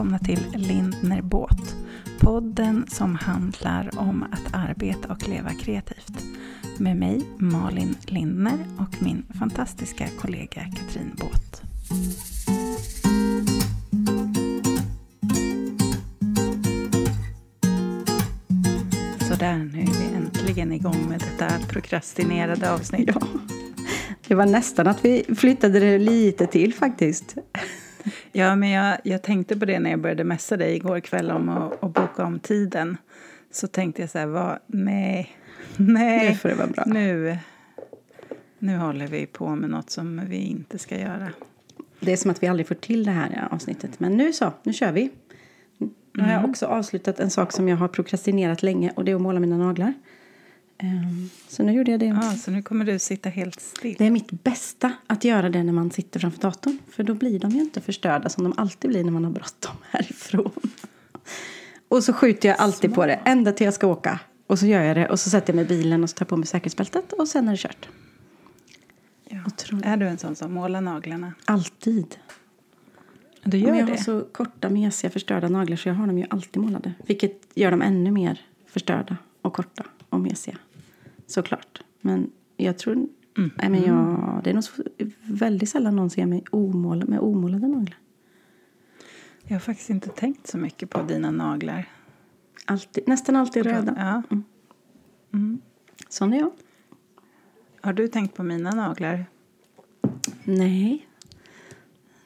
välkomna till Lindner Båt. Podden som handlar om att arbeta och leva kreativt. Med mig Malin Lindner och min fantastiska kollega Katrin Båt. Sådär, nu är vi äntligen igång med detta prokrastinerade avsnitt. Ja, det var nästan att vi flyttade det lite till faktiskt. Ja, men jag, jag tänkte på det när jag började messa dig igår kväll om att, att boka om tiden. Så tänkte jag så här, vad, nej, nej. Nu får det vara bra. Nu, nu håller vi på med något som vi inte ska göra. Det är som att vi aldrig får till det här avsnittet. Men nu så, nu kör vi. Nu har jag också avslutat en sak som jag har prokrastinerat länge och det är att måla mina naglar. Ehm, Så nu gjorde jag det. Ja, så nu kommer du sitta helt still. Det är mitt bästa att göra det när man sitter framför datorn. För då blir de ju inte förstörda som de alltid blir när man har bråttom härifrån. Och så skjuter jag alltid på det ända till jag ska åka. Och så gör jag det och så sätter jag mig i bilen och så tar på mig säkerhetsbältet och sen är det kört. Ja. Otroligt. Är du en sån som målar naglarna? Alltid. Du Men gör jag det? har så korta, mesiga, förstörda naglar så jag har dem ju alltid målade. Vilket gör dem ännu mer förstörda och korta och mesiga. Såklart. Men jag tror... Mm. Nej, men jag, det är nog väldigt sällan någon ser mig omåla, med omålade naglar. Jag har faktiskt inte tänkt så mycket på dina naglar. Alltid, nästan alltid röda. Ja. Sån är jag. Har du tänkt på mina naglar? Nej.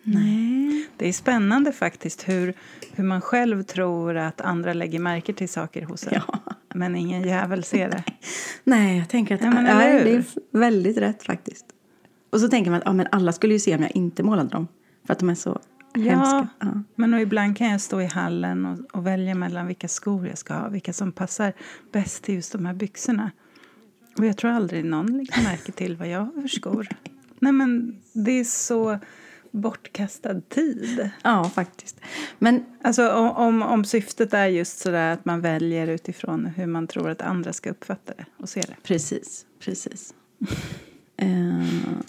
Nej. Det är spännande faktiskt hur, hur man själv tror att andra lägger märke till saker hos en. Ja. Men ingen jävel ser det. Nej, jag tänker att Ja, men ja, det är väldigt rätt faktiskt. Och så tänker man att ja, men alla skulle ju se om jag inte målade dem. För att de är så hemska. Ja. men och ibland kan jag stå i hallen och, och välja mellan vilka skor jag ska ha. Vilka som passar bäst till just de här byxorna. Och jag tror aldrig någon lägger märke till vad jag har för skor. Nej men det är så bortkastad tid. ja, faktiskt. Men Alltså om, om, syftet är just sådär att man väljer utifrån hur man tror att andra ska uppfatta det och se det. Precis, precis. Eh,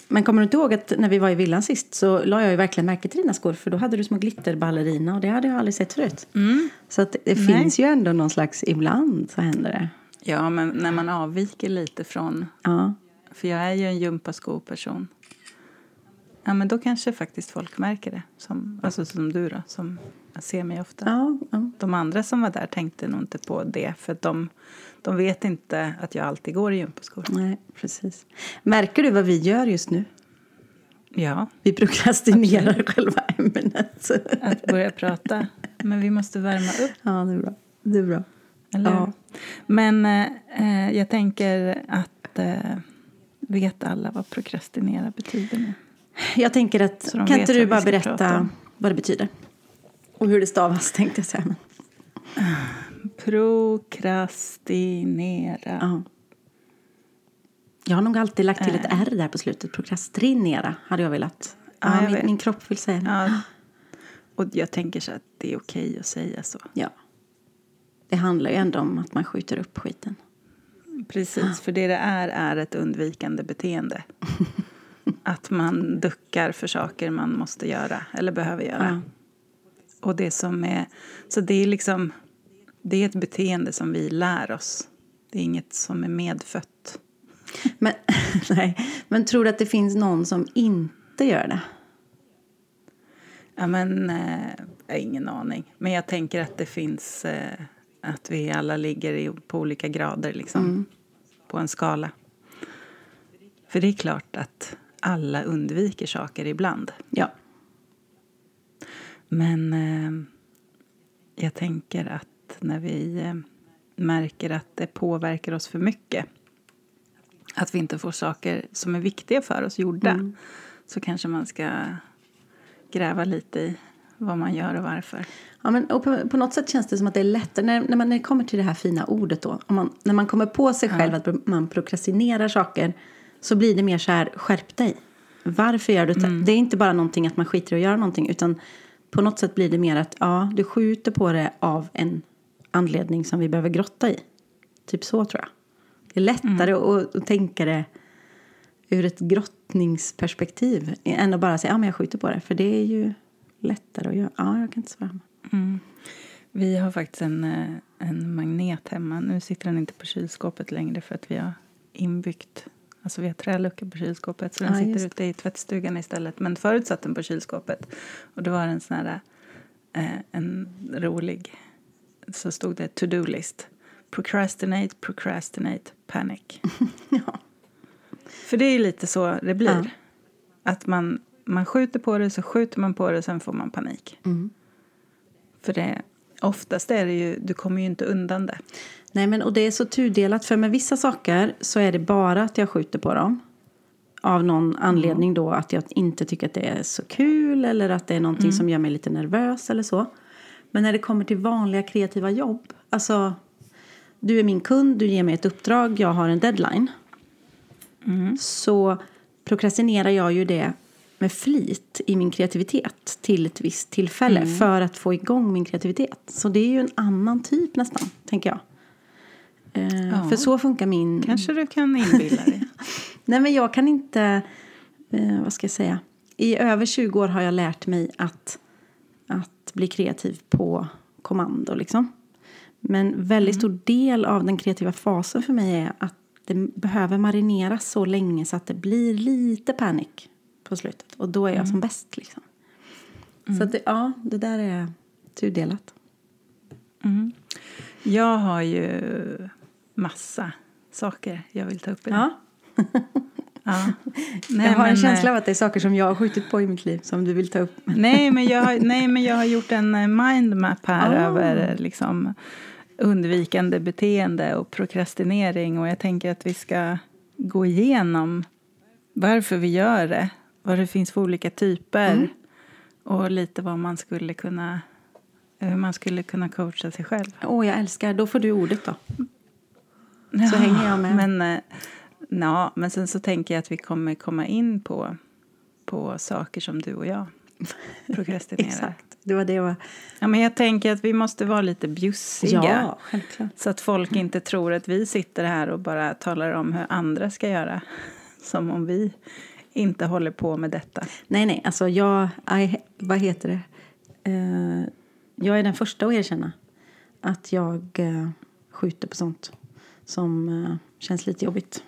men kommer du inte ihåg att när vi var i villan sist så la jag ju verkligen märke till dina skor för då hade du små glitterballerina och det hade jag aldrig sett förut. Så att det Nej. finns ju ändå någon slags, ibland så händer det. Ja, men när man avviker lite från... Ja, För jag är ju en gympaskoperson. Ja, men då kanske faktiskt folk märker det. Som, alltså som du då, som ser mig ofta. ja, ja. De andra som var där tänkte nog inte på det. För de, de vet inte att jag alltid går i gympaskor. Nej, precis. Märker du vad vi gör just nu? Ja, Vi prokrastinerar själva ämnet. att börja prata. Men vi måste värma upp. Ja, det är bra. Det är bra. Eller Ja. Men eh, jag tänker att eh, vet alla vad prokrastinera betyder nu? Jag tänker att, kan inte du bara berätta vad det betyder? Och hur det stavas tänkte jag säga. Prokrastinera. ja. Jag har nog alltid lagt till ett Eh. R där på slutet. Prokrastinera hade jag velat. Ja, Ja, jag min, min kropp vill säga det. Ja. Och jag tänker så att det är okej att säga så. Ja. Det handlar ju ändå om att man skjuter upp skiten. Precis, för det det är är ett undvikande beteende. Att man duckar för saker man måste göra eller behöver göra. Ja. Och det som är... Så det är liksom... Det är ett beteende som vi lär oss. Det är inget som är medfött. Men, nej. Men tror du att det finns någon som inte gör det? Ja, men... Eh, jag har ingen aning. Men jag tänker att det finns... Eh, att vi alla ligger i, på olika grader, liksom. På en skala. För det är klart att alla undviker saker ibland. Ja. Men eh, jag tänker att när vi eh, märker att det påverkar oss för mycket att vi inte får saker som är viktiga för oss gjorda så kanske man ska gräva lite i vad man gör och varför. Ja, men, och på, på något sätt känns det som att det är lättare när, när man när det kommer till det här fina ordet då. Om man, när man kommer på sig själv att man prokrastinerar saker så blir det mer så här, skärp dig. Varför gör du det? Det är inte bara någonting att man skiter i att göra någonting utan på något sätt blir det mer att ja, du skjuter på det av en anledning som vi behöver grotta i. Typ så tror jag. Det är lättare att, att tänka det ur ett grottningsperspektiv än att bara säga ja, men jag skjuter på det. För det är ju lättare att göra. Ja, jag kan inte svara. Mm. Vi har faktiskt en, eh, en magnet hemma. Nu sitter den inte på kylskåpet längre för att vi har inbyggt Alltså vi har trälucka på kylskåpet så den Ja, sitter ute i tvättstugan istället. Men förut satt den på kylskåpet. Och det var en sån här eh, en rolig så stod det to-do-list. Procrastinate, procrastinate, panic. Ja. För det är ju lite så det blir. Ja. Att man, man skjuter på det, så skjuter man på det, sen får man panik. Mm. För det, oftast är det ju, du kommer ju inte undan det. Nej, men och det är så tudelat. För med vissa saker så är det bara att jag skjuter på dem. Av någon anledning då att jag inte tycker att det är så kul eller att det är någonting som gör mig lite nervös eller så. Men när det kommer till vanliga kreativa jobb. Alltså, du är min kund, du ger mig ett uppdrag, jag har en deadline. Så prokrastinerar jag ju det med flit i min kreativitet till ett visst tillfälle för att få igång min kreativitet. Så det är ju en annan typ nästan, tänker jag. Eh, Ja. För så funkar min... Kanske du kan inbilla dig. Nej, men jag kan inte... Eh, vad ska jag säga? I över 20 år har jag lärt mig att, att bli kreativ på kommando. Liksom. Men väldigt stor del av den kreativa fasen för mig är att det behöver marineras så länge så att det blir lite panik på slutet. Och då är jag som bäst. Liksom. Så att det, ja, det där är tudelat. Jag har ju massa saker jag vill ta upp idag. Ja. Ja. Nej, jag har en men, känsla eh, av att det är saker som jag har skjutit på i mitt liv som du vill ta upp. Nej men, jag har, nej, men jag har gjort en eh, mindmap här Ah. över eh, liksom, undvikande beteende och prokrastinering. Och jag tänker att vi ska gå igenom varför vi gör det, vad det finns för olika typer Mm. och lite vad man skulle kunna, hur man skulle kunna coacha sig själv. Åh, jag älskar. Då får du ordet då. Så hänger jag med. Men, eh, ja, men sen så tänker jag att vi kommer komma in på, på saker som du och jag prokrastinerar. Exakt. Det var det jag var... Ja, men jag tänker att vi måste vara lite bjussiga. Ja, självklart. Så att folk inte tror att vi sitter här och bara talar om hur andra ska göra. Som om vi inte håller på med detta. Nej, nej. Alltså jag... I, vad heter det? Eh, jag är den första att erkänna att jag eh, skjuter på sånt som eh, känns lite jobbigt.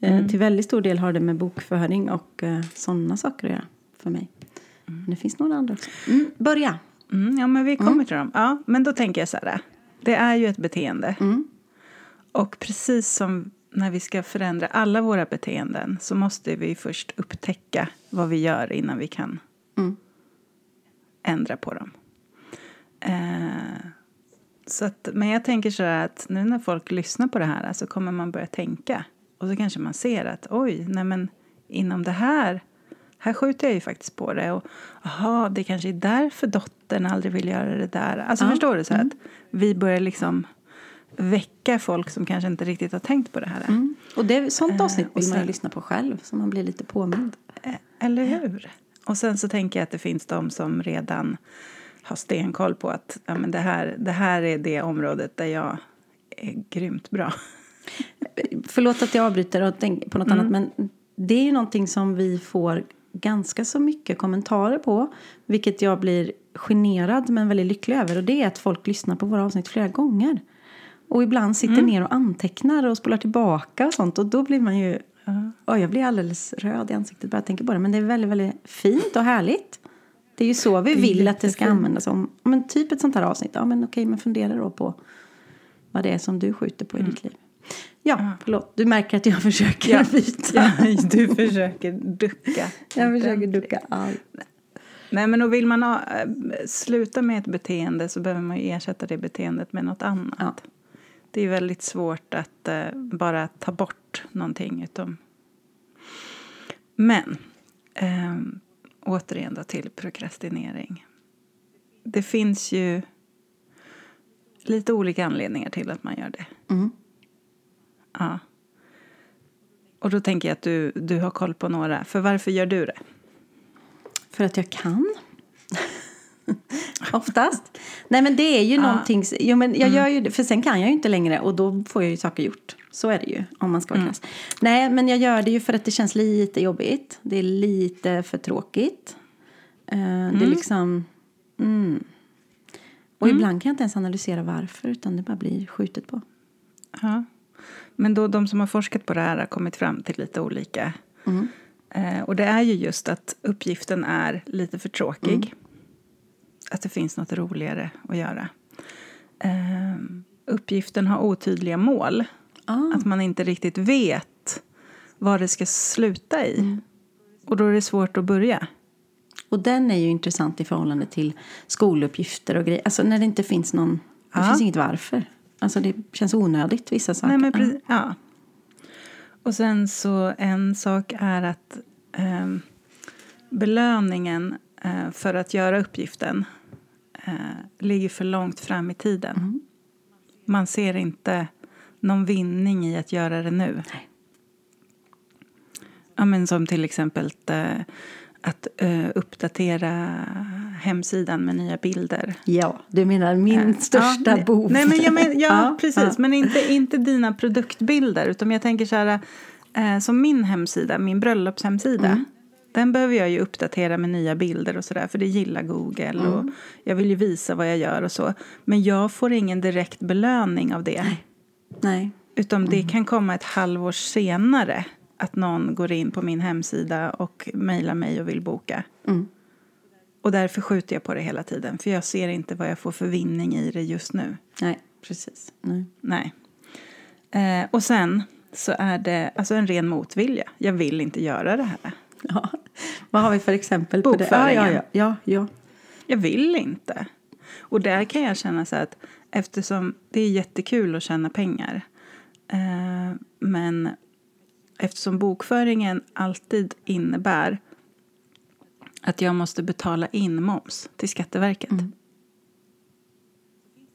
Eh, Till väldigt stor del har det med bokföring och sådana saker att göra för mig. Men det finns några andra också. Mm, börja! Mm, ja, men vi kommer till dem. Ja, men då tänker jag så här. Det är ju ett beteende. Och precis som när vi ska förändra alla våra beteenden så måste vi först upptäcka vad vi gör innan vi kan Mm. ändra på dem. Eh, så att, men jag tänker så här att nu när folk lyssnar på det här så kommer man börja tänka. Och så kanske man ser att oj, nej men inom det här, här skjuter jag ju faktiskt på det. Och aha, det kanske är därför dottern aldrig vill göra det där. Alltså Ja. förstår du? så Att vi börjar liksom väcka folk som kanske inte riktigt har tänkt på det här. Mm. Och det, sånt Eh, avsnitt vill man ju lyssna på själv så man blir lite påmind. Eh, Eller hur? Och sen så tänker jag att det finns de som redan har stenkoll på att ja, men det, här, det här är det området där jag är grymt bra. Förlåt att jag avbryter och tänker på något annat men det är ju någonting som vi får ganska så mycket kommentarer på vilket jag blir generad men väldigt lycklig över och det är att folk lyssnar på våra avsnitt flera gånger. Och ibland sitter ner och antecknar och spolar tillbaka och sånt och då blir man ju Oj, jag blir alldeles röd i ansiktet bara jag tänker på det men det är väldigt, väldigt fint och härligt. Det är ju så vi vill att det ska användas om men typ ett sånt här avsnitt. Ja men okej, men fundera då på vad det är som du skjuter på i ditt liv. Ja, förlåt. Du märker att jag försöker Ja. byta. Ja, du försöker ducka. Jag försöker ducka allt. Nej, men och vill man ha, äh, sluta med ett beteende så behöver man ju ersätta det beteendet med något annat. Ja. Det är väldigt svårt att eh, bara ta bort någonting. Utom... Men eh, återigen då till prokrastinering. Det finns ju lite olika anledningar till att man gör det. Mm. Ja. Och då tänker jag att du, du har koll på några. För varför gör du det? För att jag kan. Oftast. Nej men det är ju någonting. Jo, men jag gör ju det, för sen kan jag ju inte längre och då får jag ju saker gjort. Så är det ju om man ska vara krass. Nej men jag gör det ju för att det känns lite jobbigt. Det är lite för tråkigt. Eh, Det är liksom. Mm, Och ibland kan jag inte ens analysera varför utan det bara blir skjutet på. Ja. Men då de som har forskat på det här har kommit fram till lite olika. Mm. Eh, och det är ju just att uppgiften är lite för tråkig. Att det finns något roligare att göra. Eh, uppgiften har otydliga mål. Ah. Att man inte riktigt vet vad det ska sluta i. Mm. Och då är det svårt att börja. Och den är ju intressant i förhållande till skoluppgifter och grejer. Alltså när det inte finns någon, det Ja. finns inget varför. Alltså det känns onödigt vissa saker. Nej, precis, ja. Och sen så en sak är att ehm, belöningen eh, för att göra uppgiften eh, ligger för långt fram i tiden. Mm. Man ser inte någon vinning i att göra det nu. Nej. Ja, men som till exempel eh, att eh, uppdatera hemsidan med nya bilder. Ja, du menar min största Ja, bov. Nej, men, ja, men, ja, Ja, precis. ja. Men inte, inte dina produktbilder. Utan jag tänker så här, eh, som min hemsida, min bröllopshemsida. Mm. Den behöver jag ju uppdatera med nya bilder och sådär. För det gillar Google. Mm. Och jag vill ju visa vad jag gör och så. Men jag får ingen direkt belöning av det. Nej. Utan Mm. det kan komma ett halvår senare. Att någon går in på min hemsida och mejlar mig och vill boka. Mm. Och därför skjuter jag på det hela tiden. För jag ser inte vad jag får för vinning i det just nu. Nej, precis. Nej. Nej. Eh, och sen så är det alltså en ren motvilja. Jag vill inte göra det här. Ja. Vad har vi för exempel på det? Ja, ja, ja. ja, ja. Jag vill inte. Och där kan jag känna så att eftersom det är jättekul att tjäna pengar. Eh, men eftersom bokföringen alltid innebär att jag måste betala in moms till Skatteverket.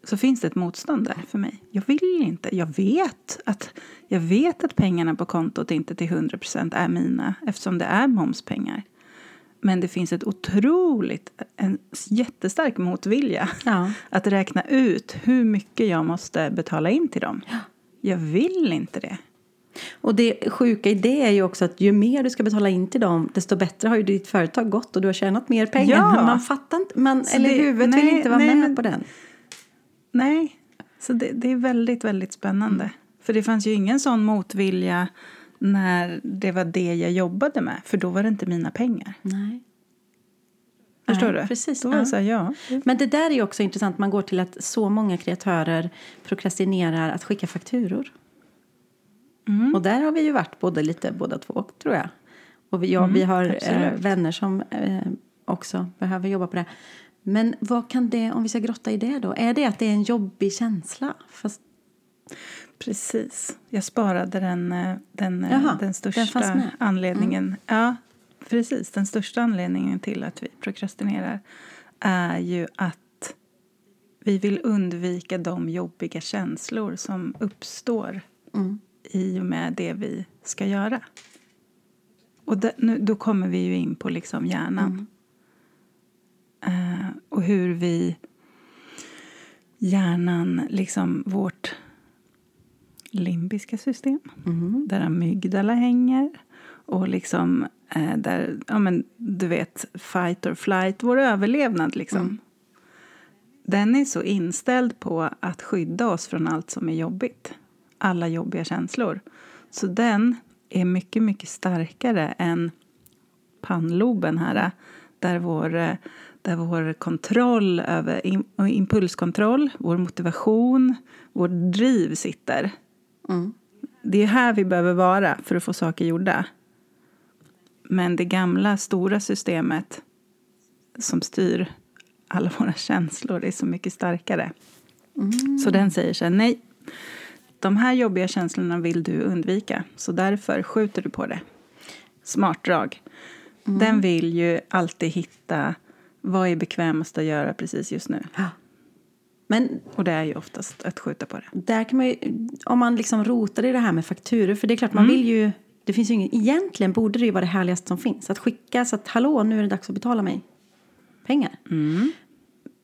Så finns det ett motstånd där för mig. Jag vill inte. Jag vet att, jag vet att pengarna på kontot inte till 100% är mina eftersom det är momspengar. Men det finns ett otroligt, en jättestark motvilja Ja. att räkna ut hur mycket jag måste betala in till dem. Jag vill inte det. Och det sjuka i det är ju också att ju mer du ska betala in till dem desto bättre har ju ditt företag gått och du har tjänat mer pengar. Ja. Men man fattar inte, man, eller det- huvudet vill nej, inte vara nej, med men- på den. Nej, så det, det är väldigt, väldigt spännande. För det fanns ju ingen sån motvilja när det var det jag jobbade med. För då var det inte mina pengar. Nej. Förstår Nej, du? precis, Då var ja. så här, ja. Men det där är också intressant. Man går till att så många kreatörer prokrastinerar att skicka fakturor. Mm. Och där har vi ju varit både lite båda två, tror jag. Och vi, ja, vi har eh, vänner som eh, också behöver jobba på det. Men vad kan det, om vi ska grotta i det då? Är det att det är en jobbig känsla? Fast, Precis. Jag sparade den, eh, den, eh, Jaha, den den största med. Mm. anledningen. Ja, precis. Den största anledningen till att vi prokrastinerar är ju att vi vill undvika de jobbiga känslor som uppstår mm, i och med det vi ska göra. Och det, nu, då kommer vi ju in på liksom hjärnan. Eh, och hur vi... Hjärnan, liksom vårt limbiska system mm, där amygdala hänger. Och liksom eh, där, ja men du vet, fight or flight, vår överlevnad liksom. Den är så inställd på att skydda oss från allt som är jobbigt. Alla jobbiga känslor. Så den är mycket, mycket starkare än pannloben här. Där vår, eh, där vår kontroll över impulskontroll, vår motivation, vår driv sitter. mm. Det är här vi behöver vara för att få saker gjorda. Men det gamla stora systemet som styr alla våra känslor är så mycket starkare. Så den säger så här, nej, de här jobbiga känslorna vill du undvika. Så därför skjuter du på det. Smart drag. Den vill ju alltid hitta vad är bekvämast att göra precis just nu. Ja. Men Och det är ju oftast att skjuta på det. där kan man ju, om man liksom rotar i det här med fakturor, för det är klart man vill ju, det finns ju ingen, egentligen borde det ju vara det härligaste som finns. Att skicka så att hallå nu är det dags att betala mig pengar.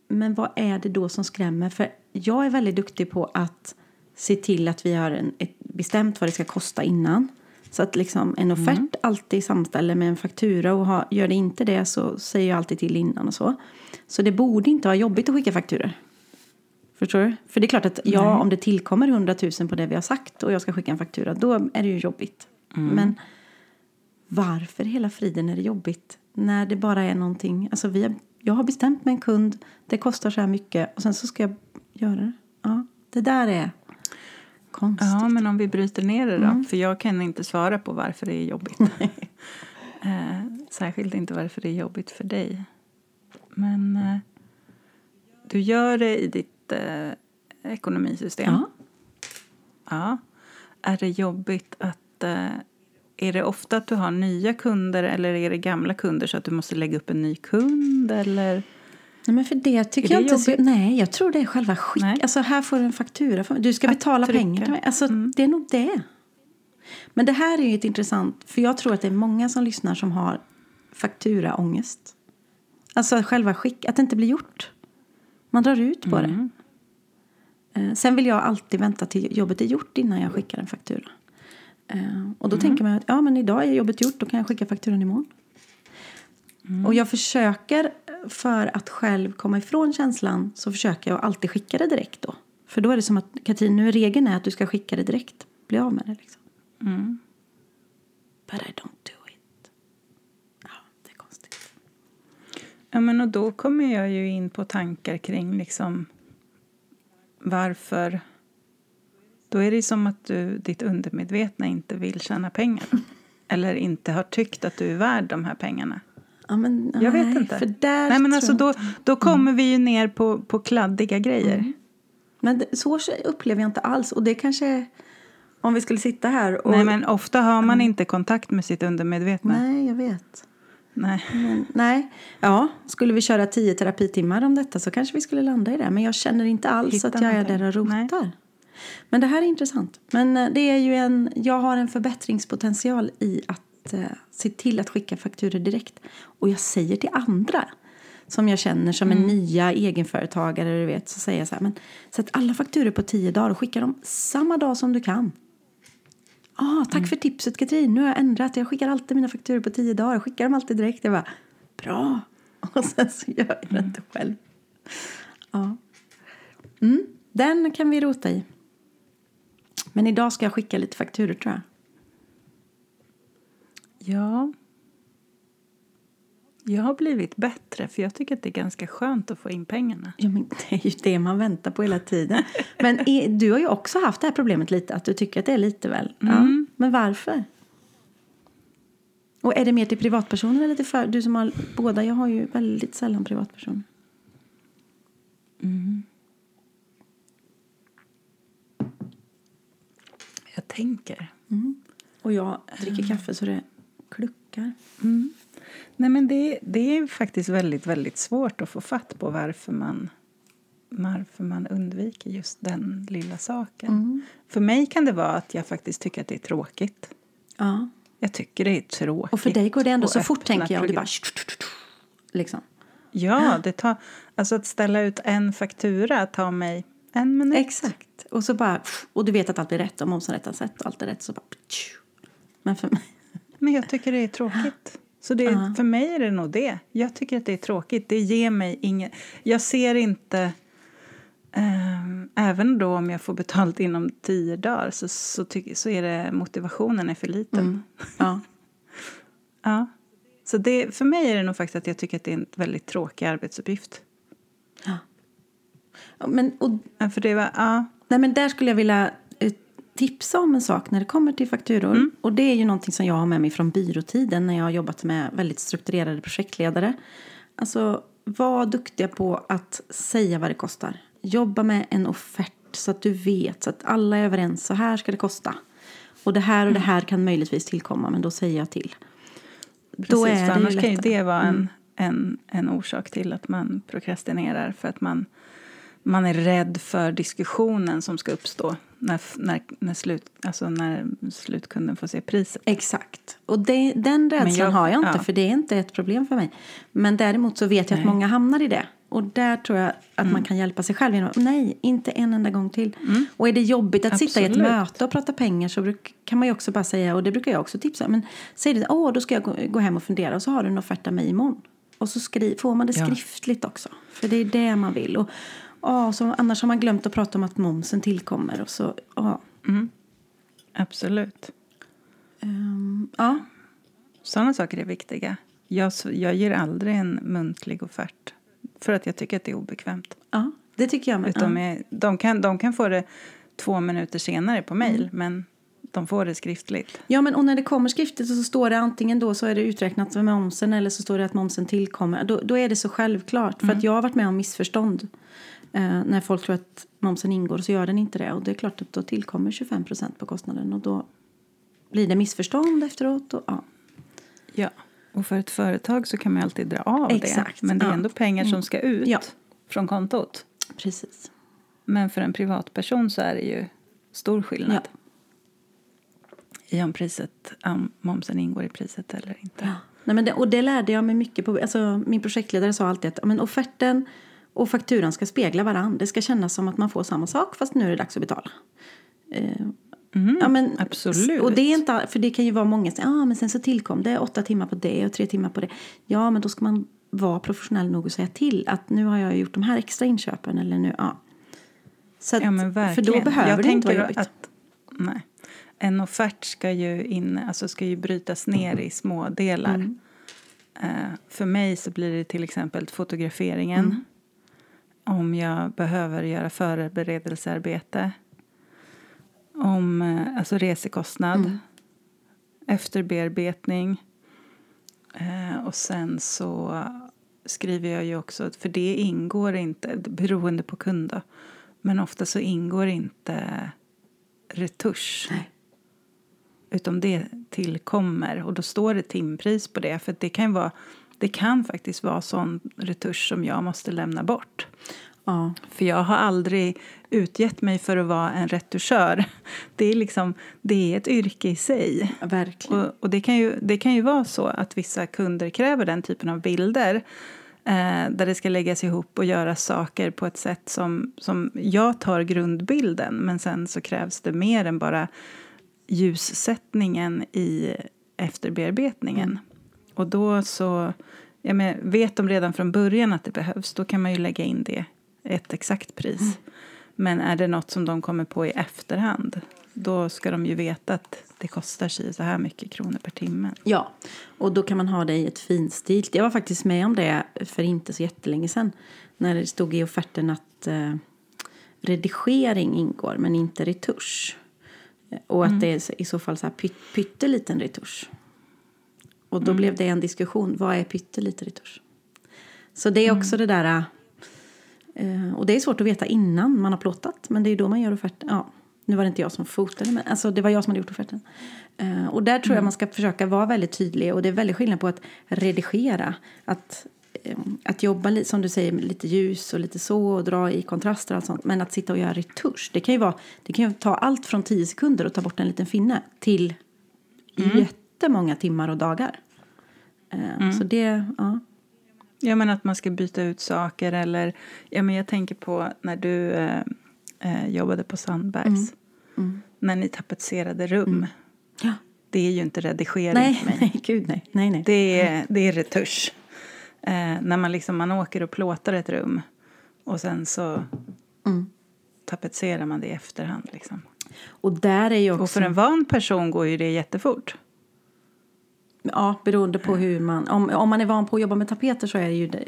Men vad är det då som skrämmer? För jag är väldigt duktig på att se till att vi har en, ett bestämt vad det ska kosta innan. Så att liksom en offert alltid samställer med en faktura och har, gör det inte det så säger jag alltid till innan och så. Så det borde inte vara jobbigt att skicka fakturor. Förstår du? För det är klart att ja, om det tillkommer 100 000 på det vi har sagt och jag ska skicka en faktura, då är det ju jobbigt. Men varför hela friden är det jobbigt när det bara är någonting, alltså vi har, jag har bestämt med en kund, det kostar så här mycket och sen så ska jag göra det. Ja, det där är konstigt. Ja, men om vi bryter ner det då. För jag kan inte svara på varför det är jobbigt. eh, särskilt inte varför det är jobbigt för dig. Men eh, du gör det i ditt eh, ekonomisystem. Ja. Ja. Är det jobbigt att... Eh, är det ofta att du har nya kunder eller är det gamla kunder så att du måste lägga upp en ny kund? Eller? Nej, men för det tycker jag det inte... Jobbigt? nej, jag tror det är själva skick. Nej. Alltså här får du en faktura. Du ska Att betala trycka. pengar till mig. Alltså Mm. det är nog det. Men det här är ju ett intressant... För jag tror att det är många som lyssnar som har fakturaångest. Alltså själva skick, att det inte blir gjort. Man drar ut på Mm. det. Eh, Sen vill jag alltid vänta till jobbet är gjort innan jag skickar en faktura. Eh, Och då Mm. tänker man att ja, men idag är jobbet gjort, då kan jag skicka fakturan imorgon. Mm. Och jag försöker, för att själv komma ifrån känslan, så försöker jag alltid skicka det direkt då. För då är det som att, Katrin, nu är regeln är att du ska skicka det direkt. Bli av med det liksom. Mm. But I don't do it. Ja, det är konstigt. Ja, men och då kommer jag ju in på tankar kring liksom varför... Då är det som att du, ditt undermedvetna inte vill tjäna pengar. Eller inte har tyckt att du är värd de här pengarna. Ja, men, Jag vet nej, inte. För där Nej, men alltså då, då kommer vi ju ner på, på kladdiga grejer. Mm. Men så upplever jag inte alls. Och det kanske om vi skulle sitta här och... Nej, men ofta har man inte kontakt med sitt undermedvetna. Nej, jag vet. Nej. Men, nej. Ja, skulle vi köra tio terapitimmar om detta så kanske vi skulle landa i det. Men jag känner inte alls Hitta att jag är där och Nej. rotar. Men det här är intressant. Men eh, det är ju en, jag har en förbättringspotential i att eh, se till att skicka fakturor direkt. Och jag säger till andra som jag känner som Mm. är nya egenföretagare, du vet, så säger jag så här, men sätt alla fakturor på tio dagar och skicka dem samma dag som du kan. Ah, tack Mm. för tipset Katrin, nu har jag ändrat. Jag skickar alltid mina fakturor på tio dagar. Jag skickar dem alltid direkt. Jag bara, bra. Och sen så gör jag det inte själv. Ja. Mm, den kan vi rota i. Men idag ska jag skicka lite fakturor tror jag. Ja. Jag har blivit bättre, för jag tycker att det är ganska skönt att få in pengarna. Ja, men det är ju det man väntar på hela tiden. Men är, du har ju också haft det här problemet lite, att du tycker att det är lite väl. Ja. Men varför? Och är det mer till privatpersoner eller till för, du som har båda? Jag har ju väldigt sällan privatpersoner. Jag tänker. Och jag dricker kaffe så det kluckar. Nej, men det, det är faktiskt väldigt, väldigt svårt att få fatt på varför man, varför man undviker just den lilla saken. För mig kan det vara att jag faktiskt tycker att det är tråkigt. Ja. Jag tycker det är tråkigt. Och för dig går det ändå så fort tänker jag. Och program. bara... Liksom. Ja, det tar, alltså att ställa ut en faktura tar mig en minut. Exakt. Och så bara... Och du vet att allt är rätt och momsen rätt sätt och allt är rätt. Så bara... Men för mig... Men jag tycker det är tråkigt. Så det, för mig är det nog det. Jag tycker att det är tråkigt. Det ger mig inget... Jag ser inte... ehm, även då om jag får betalt inom tio dagar så, så, tycker, så är det motivationen är för liten. Ja. Ja. Så det, för mig är det nog faktiskt att jag tycker att det är en väldigt tråkig arbetsuppgift. ja. Men, och, Ja, För det var, ja, nej, men där skulle jag vilja tipsa om en sak när det kommer till fakturor. Och det är ju någonting som jag har med mig från byråtiden när jag har jobbat med väldigt strukturerade projektledare. Alltså, var duktiga på att säga vad det kostar. Jobba med en offert så att du vet, så att alla är överens. Så här ska det kosta. Och det här och det här kan möjligtvis tillkomma, men då säger jag till. precis. Då är det annars kan ju det vara en, en, en orsak till att man prokrastinerar. För att man, man är rädd för diskussionen som ska uppstå när, när, när, slut, alltså när slutkunden får se priset. Exakt. Och det, den rädslan jag- har jag inte, ja. för det är inte ett problem för mig. Men däremot så vet jag att Nej. många hamnar i det. Och där tror jag att man kan hjälpa sig själv genom nej, inte en enda gång till. Och är det jobbigt att sitta i ett Absolut. möte och prata pengar så bruk, kan man ju också bara säga, och det brukar jag också tipsa, men säg det, åh, då ska jag gå, gå hem och fundera och så har du en offert av mig imorgon. Och så skri, får man det Ja. skriftligt också, för det är det man vill. Och, Ja, så annars har man glömt att prata om att momsen tillkommer. Och så, ja. Absolut. Ehm, ja. Sådana saker är viktiga. Jag, jag ger aldrig en muntlig offert för att jag tycker att det är obekvämt. ja, det tycker jag med. Utan ja. de, kan, de kan få det två minuter senare på mejl Mm. men de får det skriftligt. Ja, men och när det kommer skriftligt så står det antingen då så är det uträknat med momsen eller så står det att momsen tillkommer. Då, då är det så självklart. För att jag har varit med om missförstånd. Eh, när folk tror att momsen ingår så gör den inte det. Och det är klart att då tillkommer 25% på kostnaden. Och då blir det missförstånd efteråt. Och, ja. Ja. Och för ett företag så kan man alltid dra av Exakt, det. Men det är ja. ändå pengar som ska ut Ja. från kontot. Precis. Men för en privatperson så är det ju stor skillnad. Ja. I om priset, om momsen ingår i priset eller inte. Nej, men det, och det lärde jag mig mycket på. Alltså, min projektledare sa alltid att ja, men offerten och fakturan ska spegla varandra. Det ska kännas som att man får samma sak fast nu är det dags att betala. Eh, Mhm, ja, men, absolut. Och det är inte, för det kan ju vara många som ja, men sen så tillkom det åtta timmar på det och tre timmar på det. Ja, men då ska man vara professionell nog att säga till att nu har jag gjort de här extra inköpen eller nu, ja. Så att, Ja, för då behöver jag det inte vara jobbigt. Att, nej. En offert ska ju, in, alltså ska ju brytas ner i små delar. Mm. Eh, för mig så blir det till exempel fotograferingen. Mm. Om jag behöver göra förberedelsearbete. Om eh, alltså resekostnad. Mm. Efterbearbetning. Eh, och sen så skriver jag ju också, för det ingår inte, beroende på kund då, men ofta så ingår inte retusch. Nej. Utan det tillkommer och då står det timpris på det. För det kan, vara, det kan faktiskt vara sån retusch som jag måste lämna bort. Ja, För jag har aldrig utgett mig för att vara en retuschör. Det är, liksom, det är ett yrke i sig. verkligen. Och, och det, kan ju, det kan ju vara så att vissa kunder kräver den typen av bilder eh, där det ska läggas ihop och göras saker på ett sätt som, som jag tar grundbilden men sen så krävs det mer än bara ljussättningen i efterbearbetningen. Och då så, ja, men vet de redan från början att det behövs då kan man ju lägga in det ett exakt pris. Men är det något som de kommer på i efterhand då ska de ju veta att det kostar sig så här mycket kronor per timme. Ja, och då kan man ha det i ett finstilt. Jag var faktiskt med om det för inte så jättelänge sedan. När det stod i offerten att eh, redigering ingår men inte retusch. Och att det är i så fall så här pyt, pytteliten retusch. Och då blev det en diskussion. Vad är pytteliten retusch? Så det är också det där... Eh, och det är svårt att veta innan man har plåtat. Men det är då man gör offerten. Ja, nu var det inte jag som fotade, men alltså det var jag som hade gjort offerten. Eh, och där tror jag man ska försöka vara väldigt tydlig. Och det är väldigt skillnad på att redigera. Att, eh, att jobba som du säger lite ljus och lite så och dra i kontraster och allt sånt. Men att sitta och göra retusch. Det kan ju, vara, det kan ju ta allt från 10 sekunder och ta bort en liten finne till jättemånga timmar och dagar. Eh, Så det, ja. Ja, men att man ska byta ut saker eller... Ja, men jag tänker på när du eh, eh, jobbade på Sandbergs. När ni tapetserade rum. ja. Det är ju inte redigering Nej, för mig. nej, gud nej. nej, nej. Det är, det är retusch. Eh, när man, liksom, man åker och plåtar ett rum och sen så tapetserar man det i efterhand. Liksom. Och där är också... Och för en van person går ju det jättefort. Ja, beroende på hur man... Om, om man är van på att jobba med tapeter så är det ju... Det,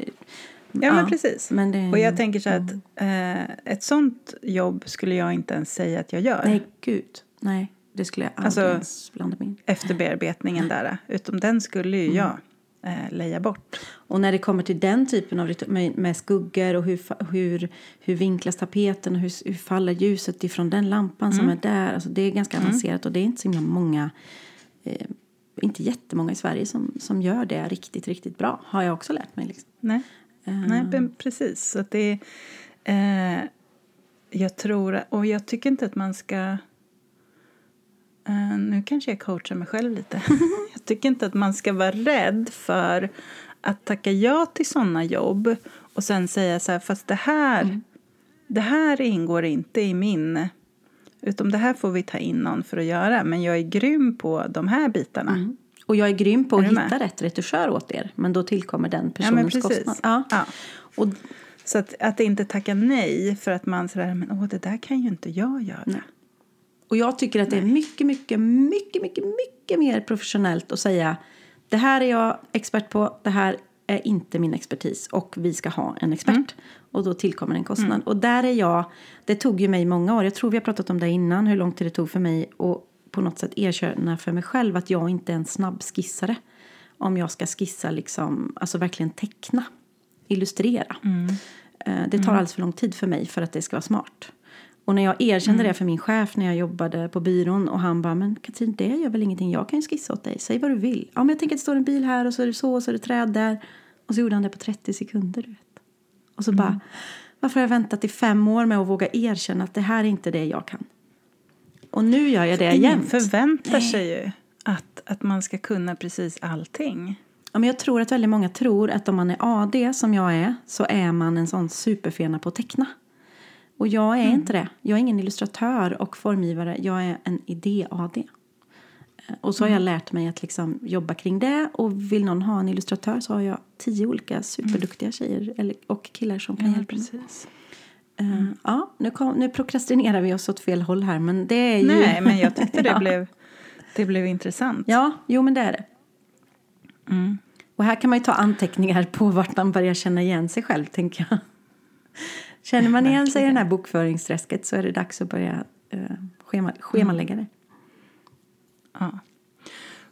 Ja, men precis. Men det, Och jag tänker så här att eh, ett sånt jobb skulle jag inte ens säga att jag gör. Nej, gud. Nej, det skulle jag aldrig Alltså- ens blanda mig in. Efterbearbetningen där. Utom den skulle ju jag eh, leja bort. Och när det kommer till den typen av med, med skuggor och hur, hur, hur vinklas tapeten och hur, hur faller ljuset ifrån den lampan som är där. Alltså det är ganska avancerat och det är inte så himla många, eh, inte jättemånga i Sverige som, som gör det riktigt, riktigt bra. Har jag också lärt mig. Liksom. Nej, Eh, Nej precis. Så det är, eh, jag tror, och jag tycker inte att man ska... Eh, nu kanske jag coachar mig själv lite. jag tycker inte att man ska vara rädd för att tacka ja till såna jobb och sen säga så här, fast det här, det här ingår inte i min... Utom det här får vi ta in någon för att göra, men jag är grym på de här bitarna. Och jag är grym på att Är med? hitta rätt retuschör åt er. Men då tillkommer den Ja, personens precis. kostnad. Ja. Ja. Och, Så att, att inte tacka nej för att man sådär, men åh, det där kan ju inte jag göra. Nej. Och jag tycker att det är mycket, mycket, mycket, mycket, mycket mer professionellt att säga det här är jag expert på, det här är inte min expertis och vi ska ha en expert. Mm. Och då tillkommer en kostnad. Mm. Och där är jag, det tog ju mig många år, jag tror vi har pratat om det innan, hur lång tid det tog för mig att på något sätt erkänna för mig själv att jag inte är en snabb skissare. Om jag ska skissa, liksom, alltså verkligen teckna, illustrera. Mm. Eh, det tar mm. alldeles för lång tid för mig för att det ska vara smart. Och när jag erkände mm. det för min chef när jag jobbade på byrån och han bara, men Katrin det gör väl ingenting, jag kan ju skissa åt dig, säg vad du vill. Ja men jag tänker att det står en bil här och så är det så och så är det träd där. Och så gjorde han det på 30 sekunder du vet. Och så mm. bara, varför har jag väntat i fem år med att våga erkänna att det här är inte det jag kan? Och nu gör jag det Ingen jämt. förväntar Nej. sig ju att, att man ska kunna precis allting. Ja, men jag tror att väldigt många tror att om man är AD som jag är så är man en sån superfena på att teckna. Och jag är mm. inte det. Jag är ingen illustratör och formgivare. Jag är en idé-AD. Eh, och så har jag mm. lärt mig att liksom jobba kring det. Och vill någon ha en illustratör så har jag tio olika superduktiga tjejer och killar som kan ja, hjälpa precis. Uh, ja, nu, kom, nu prokrastinerar vi oss åt fel håll här men det är ju... Nej, men jag tyckte det, ja. blev, det blev intressant. Ja, jo men det är det. Mm. Och här kan man ju ta anteckningar på vart man börjar känna igen sig själv tänker jag. Känner man igen sig i det här bokföringsträsket så är det dags att börja uh, schema, schemalägga det. Ja.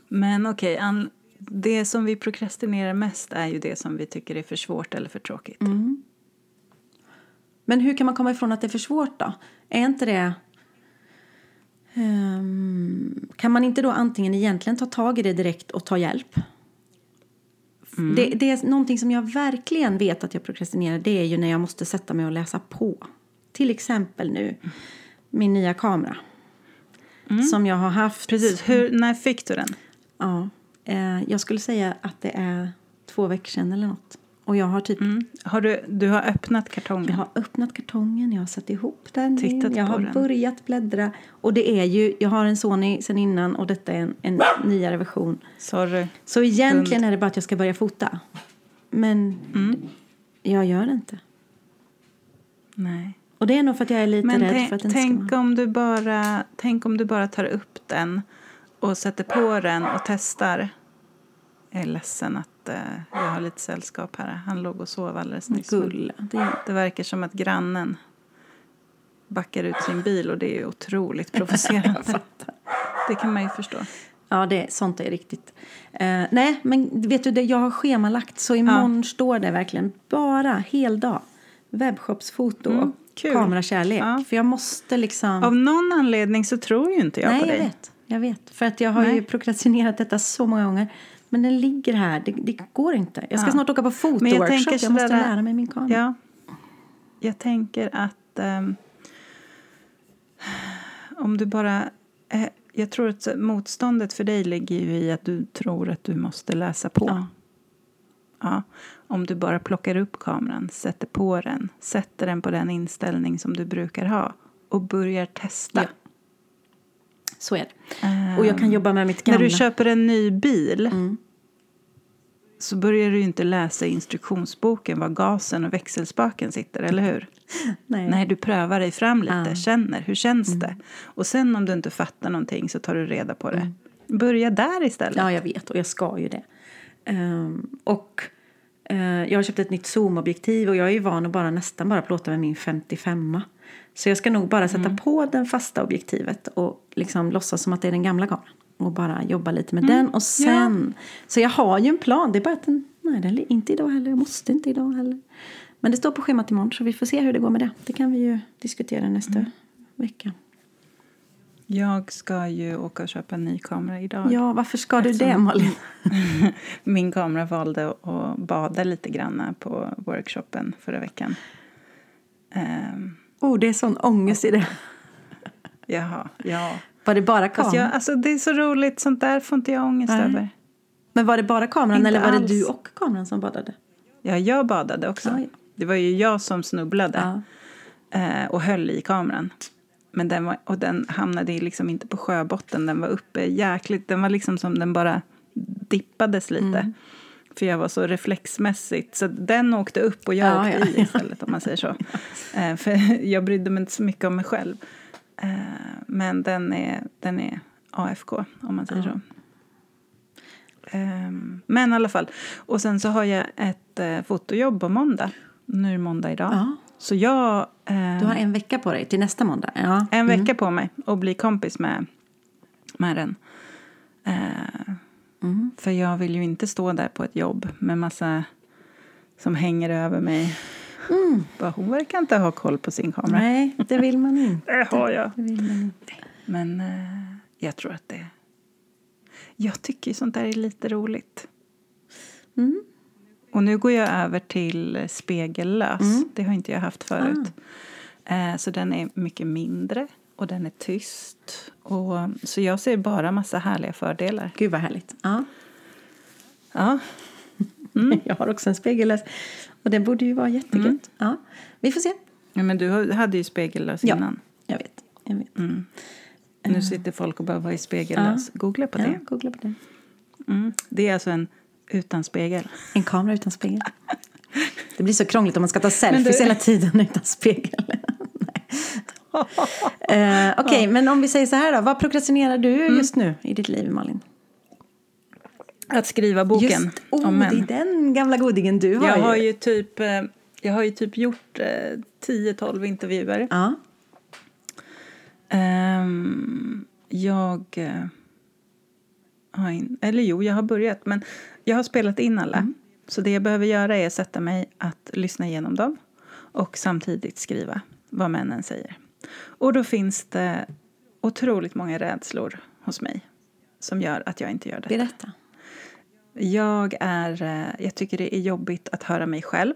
Men okej, okay, det som vi prokrastinerar mest är ju det som vi tycker är för svårt eller för tråkigt. Mm. Men hur kan man komma ifrån att det är för svårt då? Är inte det... Um, kan man inte då antingen egentligen ta tag i det direkt och ta hjälp? Mm. Det, det, är någonting som jag verkligen vet att jag prokrastinerar. Det är ju när jag måste sätta mig och läsa på. Till exempel nu, min nya kamera. Mm. Som jag har haft. Precis. Hur, när fick du den? Ja, eh, jag skulle säga att det är två veckor sedan eller något. Och jag har typ... Mm. Har du, du har öppnat kartongen? Jag har öppnat kartongen, jag har satt ihop den. Tittat jag har den. börjat bläddra. Och det är ju, jag har en Sony sen innan och detta är en, en nyare version. Sorry. Så egentligen är det bara att jag ska börja fota. Men mm. jag gör det inte. Nej. Och det är nog för att jag är lite Men rädd för att den tänk ska... om du bara Tänk om du bara tar upp den och sätter på den och testar. Jag är ledsen att uh, jag har lite sällskap här. Han låg och sov alldeles nyss. Gull. Det... det verkar som att grannen backar ut sin bil och det är otroligt provocerande. det kan man ju förstå. Ja, det, sånt är riktigt. Uh, nej, men vet du, det, jag har schemalagt så imorgon ja. står det verkligen bara heldag. Webbshopsfoto mm. och Kul. kamerakärlek. Ja. För jag måste liksom... Av någon anledning så tror ju inte jag Nej, på dig. Jag vet, jag vet. För att jag har Nej. ju prokrastinerat detta så många gånger. Men den ligger här, det, det går inte. Jag ska ja. snart åka på fotoworkshop, jag, jag måste lära mig min kamera. Ja. Jag tänker att um, om du bara... Eh, jag tror att motståndet för dig ligger ju i att du tror att du måste läsa på. Ja. Ja, om du bara plockar upp kameran, sätter på den, sätter den på den inställning som du brukar ha och börjar testa. Ja. Så är det. Um, och jag kan jobba med mitt gamla. När du köper en ny bil mm. så börjar du inte läsa instruktionsboken var gasen och växelspaken sitter, eller hur? Nej. Nej, du prövar dig fram lite, ja. känner, hur känns mm. det? Och sen om du inte fattar någonting så tar du reda på det. Mm. Börja där istället. Ja, jag vet och jag ska ju det. Um, och uh, jag har köpt ett nytt zoomobjektiv och jag är ju van att bara nästan bara plåta med min 55 Så jag ska nog bara sätta mm. på det fasta objektivet och liksom låtsas som att det är den gamla kameran. Och bara jobba lite med mm. den och sen. Ja. Så jag har ju en plan, det är bara att den, nej den är inte idag heller, jag måste inte idag heller. Men det står på schemat imorgon så vi får se hur det går med det. Det kan vi ju diskutera nästa mm. vecka. Jag ska ju åka och köpa en ny kamera idag. Ja, varför ska du det Malin? min kamera valde att bada lite grann på workshopen förra veckan. Um, oh, det är sån ångest i det. Jaha, ja. Var det bara kameran? Jag, alltså, det är så roligt, sånt där får inte jag ångest Nej. över. Men var det bara kameran inte eller var alls. det du och kameran som badade? Ja, jag badade också. Ja, ja. Det var ju jag som snubblade ja. eh, och höll i kameran. Men den, var, och den hamnade liksom inte på sjöbotten, den var uppe jäkligt, den var liksom som den bara dippades lite. Mm. För jag var så reflexmässigt. Så den åkte upp och jag Ja, åkte ja, i istället om man säger så. Eh, för jag brydde mig inte så mycket om mig själv. Eh, men den är, den är AFK om man säger så. Ehm, men i alla fall. Och sen så har jag ett eh, fotojobb på måndag. Nu är det måndag idag. Ja. Så jag... eh, Du har en vecka på dig till nästa måndag. Ja. en vecka på mig att bli kompis med, med den. Eh, Mm. För jag vill ju inte stå där på ett jobb med massa som hänger över mig. Bara, hon verkar inte ha koll på sin kamera. Nej, det vill man inte. Det har jag. Det vill man inte. Men eh, jag tror att det... Jag tycker ju sånt där är lite roligt. Mm. Och nu går jag över till spegellös. Det har inte jag haft förut. Eh, så den är mycket mindre och den är tyst. Och, så jag ser bara massa härliga fördelar. Gud vad härligt. Ja. Ja, Jag har också en spegellös. Och det borde ju vara jättegött. Ja. Vi får se. ja men du hade ju spegellös Ja. innan. Jag vet. Jag vet. Nu sitter folk och bara, vad är spegellös? Googla på Ja, det. googla på det. Mm. Det är alltså en utan spegel. En kamera utan spegel. Det blir så krångligt om man ska ta selfies du- hela tiden utan spegel. Eh, Okej, men om vi säger så här då. Vad prokrastinerar du Mm. just nu i ditt liv, Malin? Att skriva boken Just, oh, om män. det är den gamla godingen du har Jag ju. har ju typ, eh, jag har ju typ gjort eh, 10-12 intervjuer. Ja. Ehm, jag eh, har in, eller jo, jag har börjat, men jag har spelat in alla. Så det jag behöver göra är att sätta mig att lyssna igenom dem och samtidigt skriva vad männen säger. Och då finns det otroligt många rädslor hos mig som gör att jag inte gör det. Berätta. Jag, är, eh, jag tycker det är jobbigt att höra mig själv.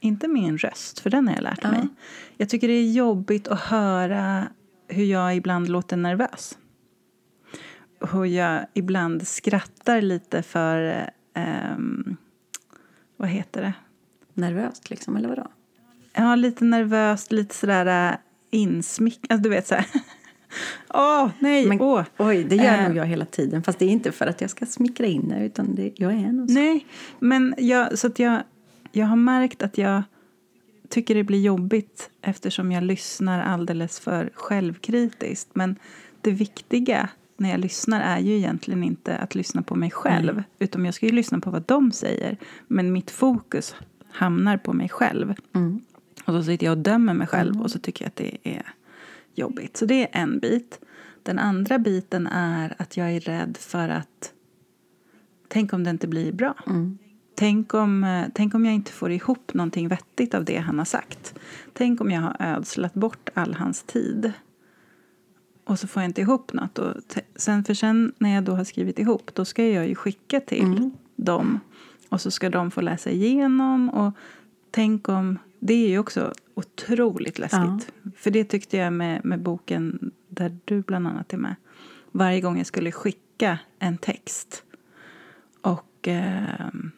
Inte min röst, för den har jag lärt Ja. mig. Jag tycker det är jobbigt att höra hur jag ibland låter nervös. Hur jag ibland skrattar lite för... eh, ehm, vad heter det? Nervöst liksom, eller vadå? Ja, lite nervöst, lite sådär uh, insmick... Alltså, du vet så här... Åh, nej, Men, åh. Oj, det gör Eh. nog jag hela tiden. Fast det är inte för att jag ska smickra in det, utan det, jag är nog så. Nej, men jag, så att jag, jag har märkt att jag tycker det blir jobbigt eftersom jag lyssnar alldeles för självkritiskt. Men det viktiga när jag lyssnar är ju egentligen inte att lyssna på mig själv. Utan jag ska ju lyssna på vad de säger. Men mitt fokus hamnar på mig själv. Mm. Och så sitter jag och dömer mig själv och så tycker jag att det är jobbigt. Så det är en bit. Den andra biten är att jag är rädd för att tänk om det inte blir bra. Mm. Tänk, om, tänk om jag inte får ihop någonting vettigt av det han har sagt. Tänk om jag har ödslat bort all hans tid. Och så får jag inte ihop något. Och sen, för sen när jag då har skrivit ihop då ska jag ju skicka till dem. Och så ska de få läsa igenom. Och tänk om... Det är ju också otroligt läskigt. För det tyckte jag med, med boken där du bland annat är med. Varje gång jag skulle skicka en text och ehm,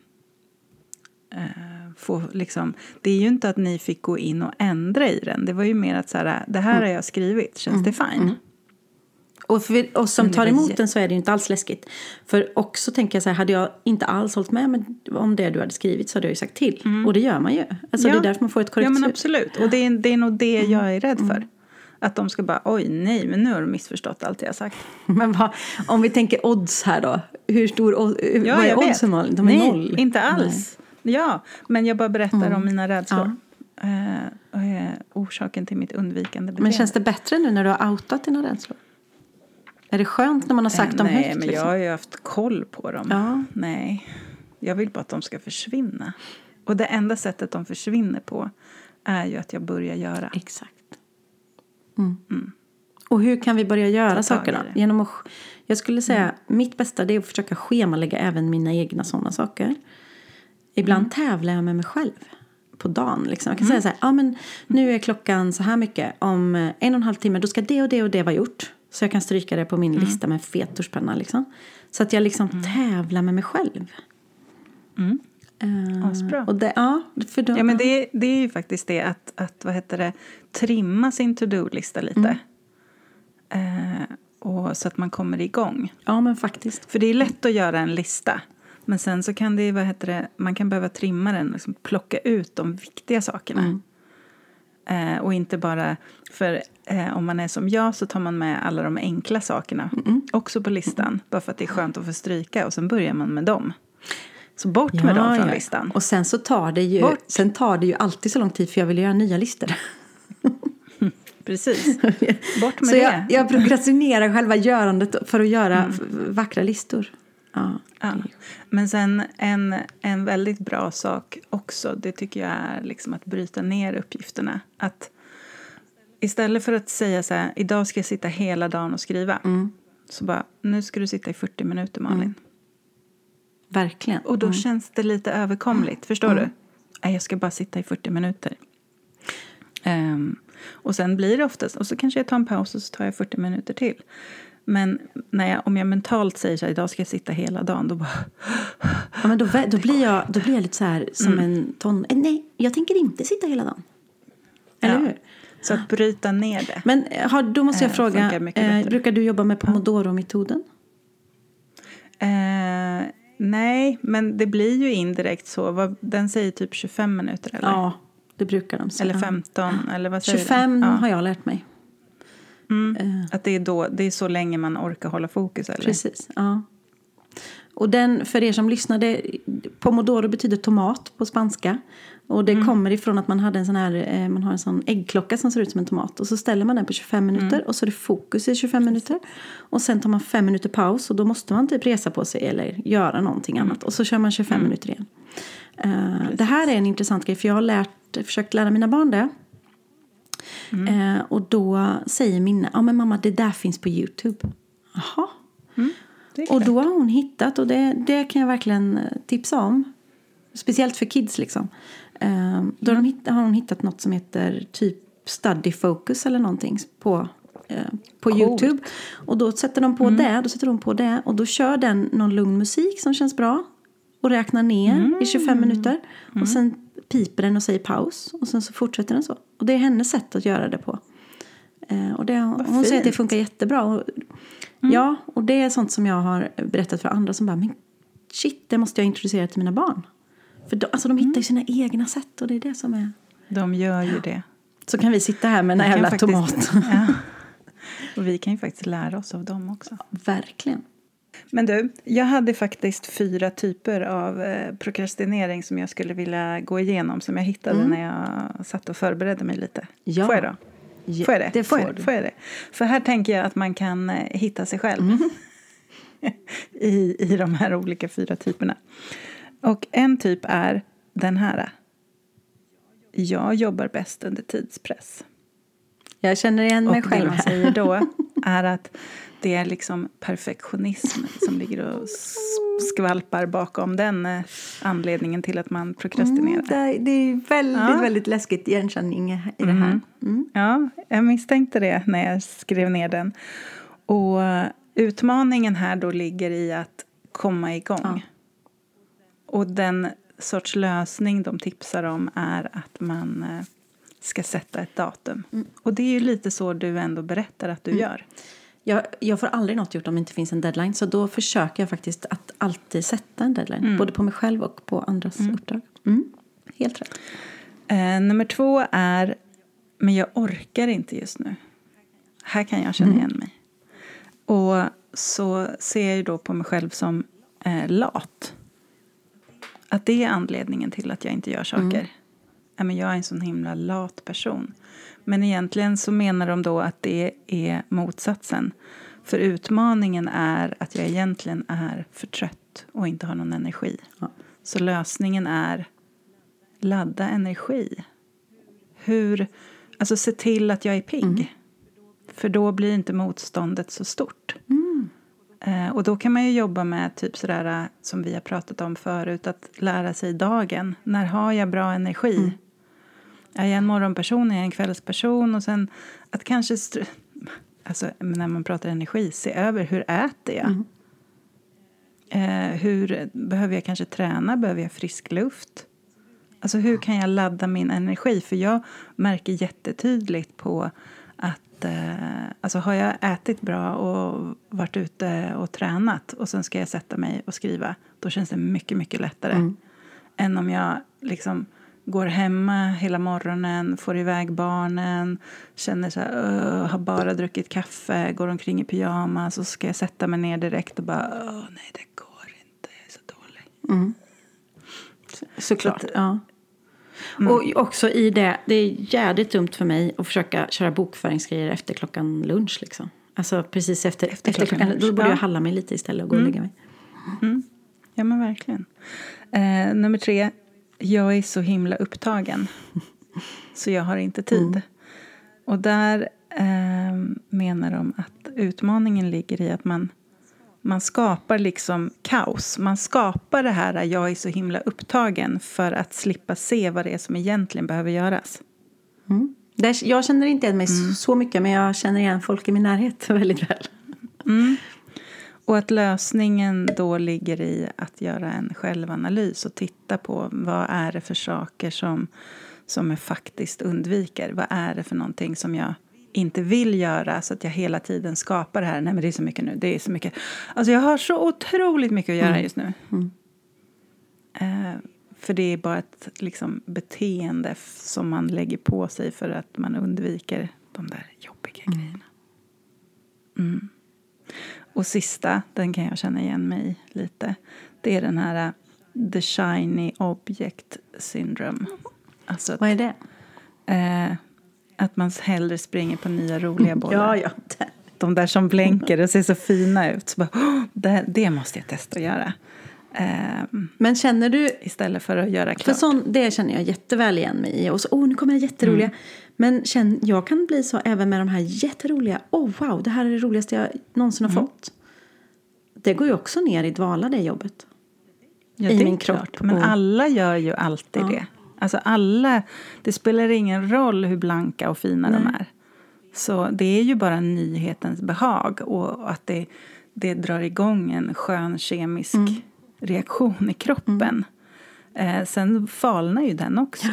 eh, få liksom... Det är ju inte att ni fick gå in och ändra i den. Det var ju mer att så här, det här har jag skrivit, känns det fine? Och för oss som tar emot den så är det ju inte alls läskigt. För också tänker jag så här, hade jag inte alls hållit med om det du hade skrivit så hade jag ju sagt till. Och det gör man ju. Alltså det är därför man får ett Ja, korrektur. men absolut. Och det är, det är nog det jag är rädd för. Att de ska bara, oj nej, men nu har du missförstått allt jag har sagt. Men vad, om vi tänker odds här då. Hur stor odd- Ja, vad är oddsen Malin? De är nej, noll. inte alls. Ja, men jag bara berättar om mina rädslor. Ja. Eh, är orsaken till mitt undvikande beteende. Men känns det bättre nu när du har outat dina rädslor? Är det skönt när man har sagt dem Eh, Nej, högt? men liksom? jag har ju haft koll på dem. Ja. Nej, jag vill bara att de ska försvinna. Och det enda sättet de försvinner på är ju att jag börjar göra. Exakt. Mm. Och hur kan vi börja göra saker då? Genom att, jag skulle säga, mitt bästa det är att försöka schemalägga även mina egna sådana saker. Ibland tävlar jag med mig själv på dagen. Liksom. Jag kan säga så här, ja men nu är klockan så här mycket. Om eh, en och en halv timme då ska det och det och det vara gjort. Så jag kan stryka det på min lista med en fet tuschpenna. Liksom. Så att jag liksom tävlar med mig själv. Mm. Eh, Asbra. och det, ja, för då, Ja, men det, det är ju faktiskt det att, att vad heter det, trimma sin to-do-lista lite. Eh, och så att man kommer igång. ja, men faktiskt. För det är lätt att göra en lista. Men sen så kan det, vad heter det, man kan behöva trimma den, liksom plocka ut de viktiga sakerna. Mm. Eh, och inte bara, för eh, om man är som jag så tar man med alla de enkla sakerna också på listan. Bara för att det är skönt att få stryka och sen börjar man med dem. Så bort med dem från listan. Och sen så tar det ju, Bort. sen tar det ju alltid så lång tid för jag vill göra nya listor. Precis. Bort med så det. jag, jag prokrastinerar själva görandet för att göra f- vackra listor. Ja. Ja. Men sen en, en väldigt bra sak också, det tycker jag är liksom att bryta ner uppgifterna. Att istället för att säga så här, idag ska jag sitta hela dagen och skriva. Så bara, nu ska du sitta i 40 minuter Malin. Verkligen. Och då känns det lite överkomligt, förstår du? Nej, jag ska bara sitta i 40 minuter. Ehm, och sen blir det oftast, och så kanske jag tar en paus och så tar jag 40 minuter till. Men när jag, om jag mentalt säger så här, idag ska jag sitta hela dagen, då bara... Ja, men då, då, blir jag, då blir jag lite så här som Mm. en ton... eh, Nej, jag tänker inte sitta hela dagen. Eller Ja. hur? Så att bryta ner det. Men eh, har, då måste jag Eh, fråga, eh, brukar du jobba med pomodoro-metoden? Eh, nej, men det blir ju indirekt så. Den säger typ 25 minuter, eller? Ja, det brukar de säga. Eller 15, eller vad säger 25 den? Ja. har jag lärt mig. Mm. Att det är, då, det är så länge man orkar hålla fokus, eller? Precis, ja. Och den, för er som lyssnade, pomodoro betyder tomat på spanska. Och det Mm. kommer ifrån att man hade en sån här, eh, man har en sån äggklocka som ser ut som en tomat. Och så ställer man den på 25 minuter Mm. och så är det fokus i 25 minuter. Och sen tar man fem minuter paus och då måste man typ resa på sig eller göra någonting Mm. annat. Och så kör man 25 minuter igen. Eh, det här är en intressant grej för jag har lärt, försökt lära mina barn det. Mm. Eh, och då säger Minna, ja men mamma det där finns på Youtube. Jaha. Är Och då har hon hittat, och det, det kan jag verkligen eh, tipsa om. Speciellt för kids liksom. Ehm, då hitt, har hon hittat något som heter typ Study Focus eller någonting på, eh, på Coolt. Youtube. Och då sätter de på det, då sätter de på det och då kör den någon lugn musik som känns bra. Och räknar ner i 25 minuter. Och sen piper den och säger paus. Och sen så fortsätter den så. Och det är hennes sätt att göra det på. Eh, och det, hon säger att det funkar jättebra. Och, Ja, och det är sånt som jag har berättat för andra som bara, men shit, det måste jag introducera till mina barn. För de, alltså, de hittar ju sina egna sätt och det är det som är... De gör ju det. Så kan vi sitta här med en jävla faktiskt- tomat. Ja. Och vi kan ju faktiskt lära oss av dem också. Verkligen. Men du, jag hade faktiskt fyra typer av eh, prokrastinering som jag skulle vilja gå igenom som jag hittade när jag satt och förberedde mig lite. Ja. Får jag då? Ja, Får jag det? det får får, jag, får jag det? För här tänker jag att man kan eh, hitta sig själv i, i de här olika fyra typerna. Och en typ är den här. Jag jobbar bäst under tidspress. Jag känner igen mig Och det själv man här. säger då är att det är liksom perfektionism som ligger och skvalpar bakom den eh, anledningen till att man prokrastinerar. Mm, det, är väldigt, Ja. väldigt läskigt igenkänning i det här. Mm. Ja, jag misstänkte det när jag skrev ner den. Och utmaningen här då ligger i att komma igång. Ja. Och den sorts lösning de tipsar om är att man eh, ska sätta ett datum. Mm. Och det är ju lite så du ändå berättar att du gör. Jag, jag får aldrig något gjort om det inte finns en deadline. Så då försöker jag faktiskt att alltid sätta en deadline. Både på mig själv och på andras uppdrag. Mm. Helt rätt. Eh, nummer två är, men jag orkar inte just nu. Här kan jag känna igen mig. Och så ser jag då på mig själv som eh, lat. Att det är anledningen till att jag inte gör saker. Men jag är en sån himla lat person. Men egentligen så menar de då att det är motsatsen. För utmaningen är att jag egentligen är för trött och inte har någon energi. Ja. Så lösningen är ladda energi. Hur, alltså se till att jag är pigg. För då blir inte motståndet så stort. Eh, och då kan man ju jobba med typ sådär eh, som vi har pratat om förut, att lära sig dagen. När har jag bra energi? Är jag en morgonperson, är jag en kvällsperson? Och sen att kanske, alltså när man pratar energi, se över hur äter jag? Eh, hur, behöver jag kanske träna? Behöver jag frisk luft? Alltså hur kan jag ladda min energi? För jag märker jättetydligt på att att eh, alltså har jag ätit bra och varit ute och tränat och sen ska jag sätta mig och skriva, då känns det mycket, mycket lättare Mm. än om jag liksom går hemma hela morgonen, får iväg barnen, känner så här, "Åh, har bara druckit kaffe, går omkring i pyjamas och så ska jag sätta mig ner direkt och bara, nej det går inte, jag är så dålig. Såklart. Så att- ja. Och också i det, det är jävligt dumt för mig att försöka köra bokföringsgrejer efter klockan lunch. Liksom. Alltså precis efter, efter, klockan klockan, lunch, Då borde ja. jag halla mig lite istället och gå och lägga mig. Ja, men verkligen. Eh, nummer tre. Jag är så himla upptagen. så jag har inte tid. Och där eh, menar de att utmaningen ligger i att man, man skapar liksom kaos. Man skapar det här jag är så himla upptagen för att slippa se vad det är som egentligen behöver göras. Mm. Där, jag känner inte igen mig så- så mycket men jag känner igen folk i min närhet väldigt väl. Och att lösningen då ligger i att göra en självanalys och titta på vad är det för saker som, som jag faktiskt undviker. Vad är det för någonting som jag inte vill göra så att jag hela tiden skapar det här. Nej men det är så mycket nu, det är så mycket. Alltså jag har så otroligt mycket att göra just nu. Eh, för det är bara ett liksom, beteende som man lägger på sig för att man undviker de där jobbiga grejerna. Och sista, den kan jag känna igen mig i lite. Det är den här uh, the shiny object syndrome. Alltså Vad är det? eh, att man hellre springer på nya roliga bollar. Ja, ja. De där som blänker och ser så fina ut. Så bara, "Åh, det, det måste jag testa att göra. Eh, Men känner du, istället för att göra för klart. sån, det känner jag jätteväl igen mig i. Och så, åh nu kommer det jätteroliga. Men känn, jag kan bli så även med de här jätteroliga, åh wow, det här är det roligaste jag någonsin har fått. Det går ju också ner i dvala det jobbet. Ja, i det min kropp klart. Men och- alla gör ju alltid Ja. det. Alltså alla, det spelar ingen roll hur blanka och fina de Nej. är. Så det är ju bara nyhetens behag och att det, det drar igång en skön kemisk Mm. Reaktion i kroppen. Eh, sen falnar ju den också.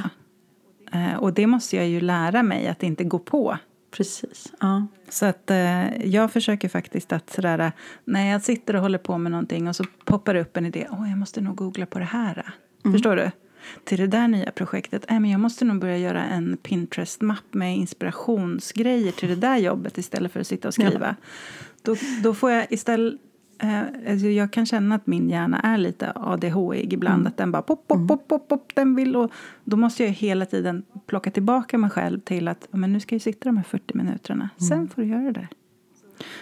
Eh, och det måste jag ju lära mig att inte gå på. Precis. Ja. Så att eh, jag försöker faktiskt att sådär, när jag sitter och håller på med någonting och så poppar det upp en idé, åh jag måste nog googla på det här. Förstår du? Till det där nya projektet, äh, men jag måste nog börja göra en Pinterest-mapp med inspirationsgrejer till det där jobbet istället för att sitta och skriva. Då, då får jag istället alltså jag kan känna att min hjärna är lite ADHD ibland. Att den bara pop, pop, pop, pop, pop, den vill. Och då måste jag hela tiden plocka tillbaka mig själv till att "Ja, men nu ska jag sitta de här 40 minuterna. Sen får du göra det där.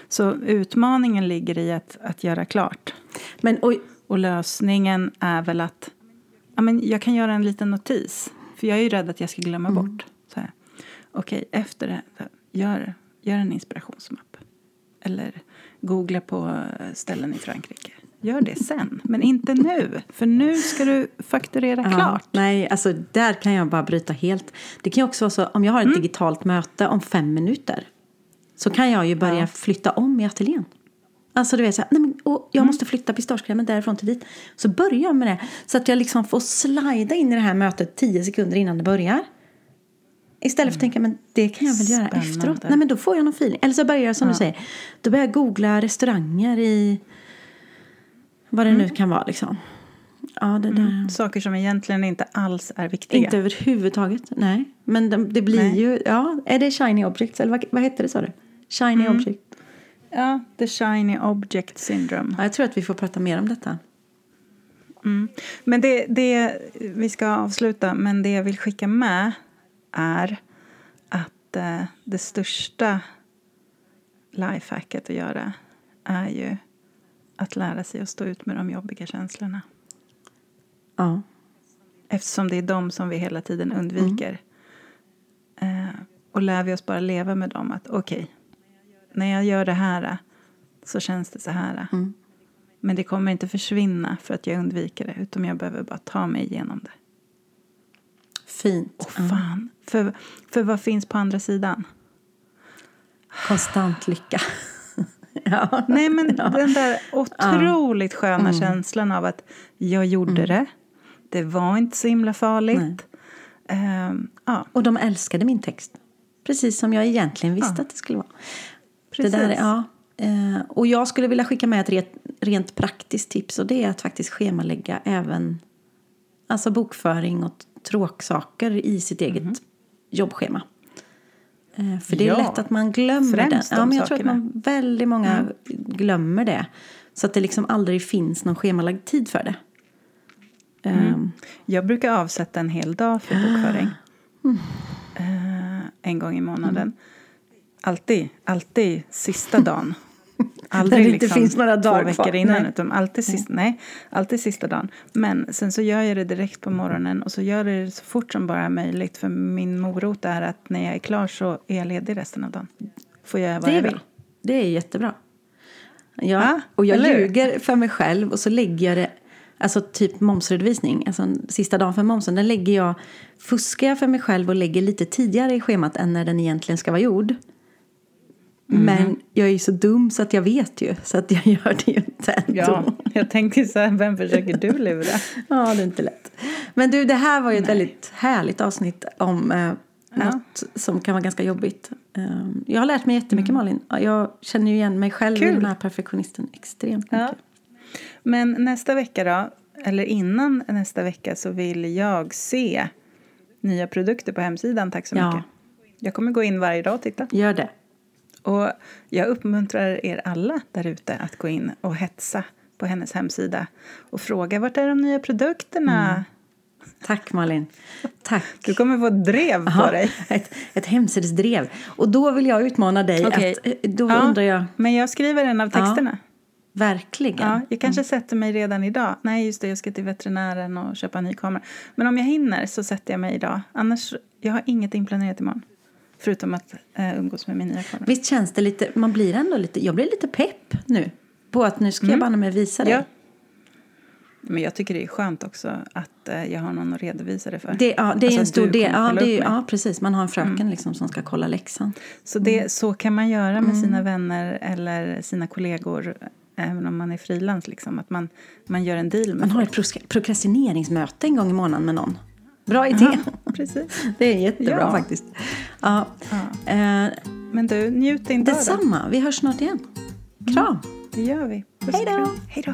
Så utmaningen ligger i att, att göra klart. Men oj, Och lösningen är väl att ja, men jag kan göra en liten notis. För jag är ju rädd att jag ska glömma bort. Så här. Okej, efter det, här, gör, gör en inspirationsmapp. Eller googla på eh, ställen i Frankrike. Gör det sen, men inte nu. För nu ska du fakturera Ja, klart. nej, alltså där kan jag bara bryta helt. Det kan ju också vara så, om jag har ett Mm. digitalt möte om fem minuter. Så kan jag ju börja flytta om i ateljén. Alltså du vet så här, nej men, och jag Mm. måste flytta pistagekrämen därifrån till dit. Så börjar jag med det. Så att jag liksom får slida in i det här mötet tio sekunder innan det börjar. Istället för att tänka, men det kan jag väl göra Spännande. efteråt. Nej men då får jag någon feeling. Eller så börjar jag som du säger. Då börjar jag googla restauranger i vad det nu kan vara liksom. Ja, det där. Saker som egentligen inte alls är viktiga. Inte överhuvudtaget, nej. Men det, det blir Nej. ju, ja, är det shiny objects? Eller vad, vad hette det sa du? Shiny Mm. object. Ja, the shiny object syndrome. Ja, jag tror att vi får prata mer om detta. Mm. Men det, det, vi ska avsluta, men det jag vill skicka med är att eh, det största lifehacket att göra är ju att lära sig att stå ut med de jobbiga känslorna. Ja. Eftersom det är de som vi hela tiden undviker. Eh, och lär vi oss bara leva med dem att okej, när jag gör det här så känns det så här. Mm. Men det kommer inte försvinna för att jag undviker det utan jag behöver bara ta mig igenom det. Fint. Åh fan, för, för vad finns på andra sidan? Konstant lycka. ja. Nej men Ja. den där otroligt sköna känslan av att jag gjorde det. Det var inte så himla farligt. Ehm, ja. Och de älskade min text. Precis som jag egentligen visste Ja. att det skulle vara. Precis. Det där, är- ja. Eh, Och jag skulle vilja skicka med ett rent, rent praktiskt tips och det är att faktiskt schemalägga även alltså bokföring och tråksaker i sitt eget jobbschema. Eh, För det är. Ja, lätt att man glömmer det. Ja, men jag tror att. Mm. man väldigt många glömmer det. Så att det liksom aldrig finns någon schemalagd tid för det. Mm. Ehm, Jag brukar avsätta en hel dag för bokföring. Mm. Eh, en gång i månaden. Alltid, alltid sista dagen. Aldrig det inte liksom finns några dagar två veckor kvar. innan. Nej. Utan alltid, sista, nej, alltid sista dagen. Men sen så gör jag det direkt på morgonen. Och så gör jag det så fort som bara är möjligt. För min morot är att när jag är klar så är jag ledig resten av dagen. Får jag göra vad det jag bra. vill. Det är jättebra. Ja, Ja, och jag ljuger för mig själv och så lägger jag det, alltså typ momsredovisning, alltså sista dagen för momsen, den lägger jag, fuskar jag för mig själv och lägger lite tidigare i schemat än när den egentligen ska vara gjord. Mhm. Men jag är ju så dum så att jag vet ju, så att jag gör det ju inte ändå. Ja, jag tänkte så här, vem försöker du lura? Ja, det är inte lätt. Men du, det här var ju ett väldigt härligt avsnitt om eh, något som kan vara ganska jobbigt. Eh, jag har lärt mig jättemycket, Malin. Jag känner ju igen mig själv i Mm. Kul. den här perfektionisten extremt mycket. Ja. Men nästa vecka då, eller innan nästa vecka så vill jag se nya produkter på hemsidan. Tack så Ja. mycket. Jag kommer gå in varje dag och titta. Gör det. Och jag uppmuntrar er alla där ute att gå in och hetsa på hennes hemsida och fråga vart är de nya produkterna? Mm. Tack, Malin. Tack. Du kommer få ett drev på Ja, dig. ett, ett hemsidesdrev. Och då vill jag utmana dig. Okej. Att, eh, då Ja, undrar jag, Men jag skriver en av texterna. verkligen. Ja, jag kanske sätter mig redan idag. Nej, just det, jag ska till veterinären och köpa en ny kamera. Men om jag hinner så sätter jag mig idag. Annars, jag har ingenting planerat imorgon. Förutom att eh, umgås med min nya kamera. Visst känns det lite, man blir ändå lite, jag blir lite pepp nu. På att nu ska jag banne mig visa dig. Mm. Ja. Men jag tycker det är skönt också att eh, jag har någon att redovisa det för. Det, ja, det är Alltså en stor del. Ja, det är, ja, precis. Man har en fröken liksom som ska kolla läxan. Så det, så kan man göra med sina vänner eller sina kollegor även om man är frilans. Liksom, att man, man gör en deal med Man har ett pro- prokrastineringsmöte en gång i månaden med någon. Bra idé. Ja, precis. Det är jättebra Ja. faktiskt. Ja. Ja. Eh, Men du, njut din dag detsamma. Vi hörs snart igen. Kram. Det gör vi. Hej då. Hej då.